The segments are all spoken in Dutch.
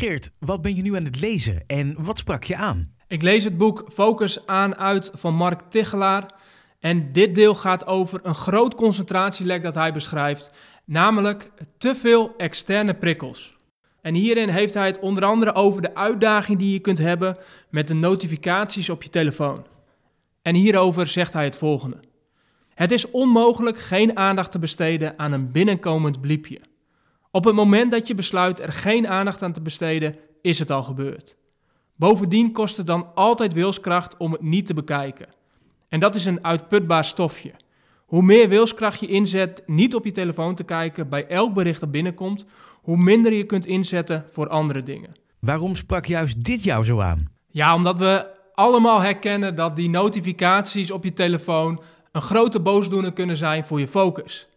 Geert, wat ben je nu aan het lezen en wat sprak je aan? Ik lees het boek Focus aan uit van Mark Tichelaar. En dit deel gaat over een groot concentratielek dat hij beschrijft, namelijk te veel externe prikkels. En hierin heeft hij het onder andere over de uitdaging die je kunt hebben met de notificaties op je telefoon. En hierover zegt hij het volgende. Het is onmogelijk geen aandacht te besteden aan een binnenkomend bliepje. Op het moment dat je besluit er geen aandacht aan te besteden, is het al gebeurd. Bovendien kost het dan altijd wilskracht om het niet te bekijken. En dat is een uitputbaar stofje. Hoe meer wilskracht je inzet niet op je telefoon te kijken bij elk bericht dat binnenkomt, hoe minder je kunt inzetten voor andere dingen. Waarom sprak juist dit jou zo aan? Ja, omdat we allemaal herkennen dat die notificaties op je telefoon een grote boosdoener kunnen zijn voor je focus.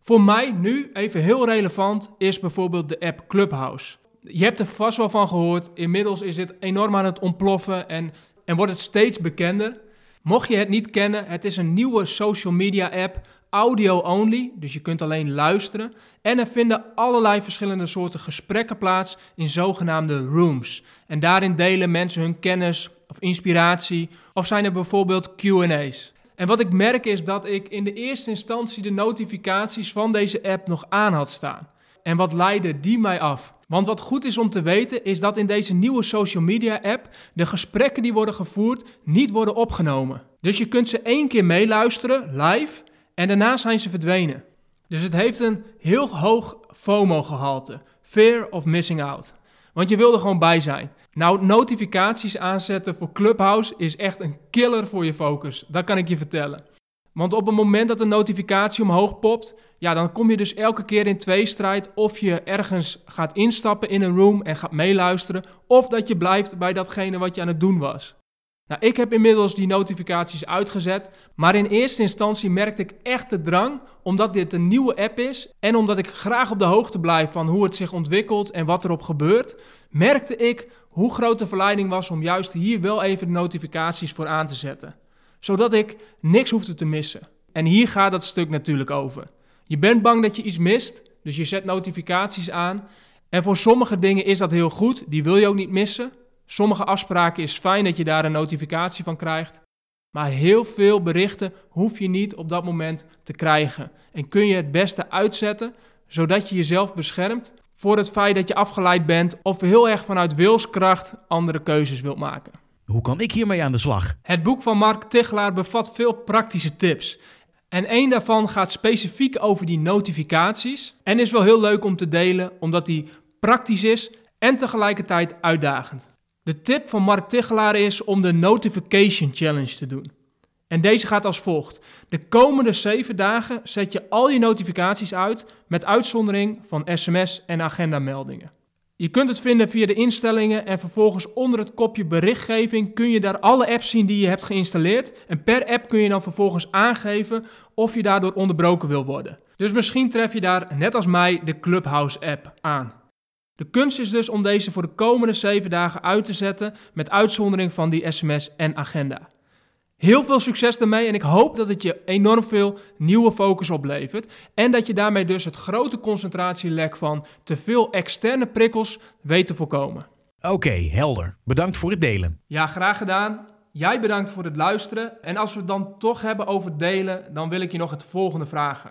Voor mij nu even heel relevant is bijvoorbeeld de app Clubhouse. Je hebt er vast wel van gehoord. Inmiddels is dit enorm aan het ontploffen en, en wordt het steeds bekender. Mocht je het niet kennen, het is een nieuwe social media app, audio only, dus je kunt alleen luisteren. En er vinden allerlei verschillende soorten gesprekken plaats in zogenaamde rooms. En daarin delen mensen hun kennis of inspiratie, of zijn er bijvoorbeeld QA's. En wat ik merk is dat ik in de eerste instantie de notificaties van deze app nog aan had staan. En wat leidde die mij af? Want wat goed is om te weten is dat in deze nieuwe social media app de gesprekken die worden gevoerd niet worden opgenomen. Dus je kunt ze één keer meeluisteren, live, en daarna zijn ze verdwenen. Dus het heeft een heel hoog FOMO-gehalte. Fear of missing out. Want je wil er gewoon bij zijn. Nou, notificaties aanzetten voor Clubhouse is echt een killer voor je focus. Dat kan ik je vertellen. Want op het moment dat een notificatie omhoog popt, ja, dan kom je dus elke keer in tweestrijd of je ergens gaat instappen in een room en gaat meeluisteren, of dat je blijft bij datgene wat je aan het doen was. Nou, ik heb inmiddels die notificaties uitgezet, maar in eerste instantie merkte ik echt de drang, omdat dit een nieuwe app is en omdat ik graag op de hoogte blijf van hoe het zich ontwikkelt en wat erop gebeurt, merkte ik hoe groot de verleiding was om juist hier wel even de notificaties voor aan te zetten. Zodat ik niks hoefde te missen. En hier gaat dat stuk natuurlijk over. Je bent bang dat je iets mist, dus je zet notificaties aan. En voor sommige dingen is dat heel goed, die wil je ook niet missen. Sommige afspraken is fijn dat je daar een notificatie van krijgt. Maar heel veel berichten hoef je niet op dat moment te krijgen. En kun je het beste uitzetten, zodat je jezelf beschermt voor het feit dat je afgeleid bent of heel erg vanuit wilskracht andere keuzes wilt maken. Hoe kan ik hiermee aan de slag? Het boek van Mark Tichelaar bevat veel praktische tips. En één daarvan gaat specifiek over die notificaties. En is wel heel leuk om te delen, omdat die praktisch is en tegelijkertijd uitdagend. De tip van Mark Tichelaar is om de Notification Challenge te doen. En deze gaat als volgt. De komende 7 dagen zet je al je notificaties uit met uitzondering van sms en agendameldingen. Je kunt het vinden via de instellingen en vervolgens onder het kopje berichtgeving kun je daar alle apps zien die je hebt geïnstalleerd. En per app kun je dan vervolgens aangeven of je daardoor onderbroken wil worden. Dus misschien tref je daar, net als mij, de Clubhouse app aan. De kunst is dus om deze voor de komende 7 dagen uit te zetten met uitzondering van die sms en agenda. Heel veel succes ermee en ik hoop dat het je enorm veel nieuwe focus oplevert. En dat je daarmee dus het grote concentratielek van te veel externe prikkels weet te voorkomen. Oké, helder. Bedankt voor het delen. Ja, graag gedaan. Jij bedankt voor het luisteren. En als we het dan toch hebben over delen, dan wil ik je nog het volgende vragen.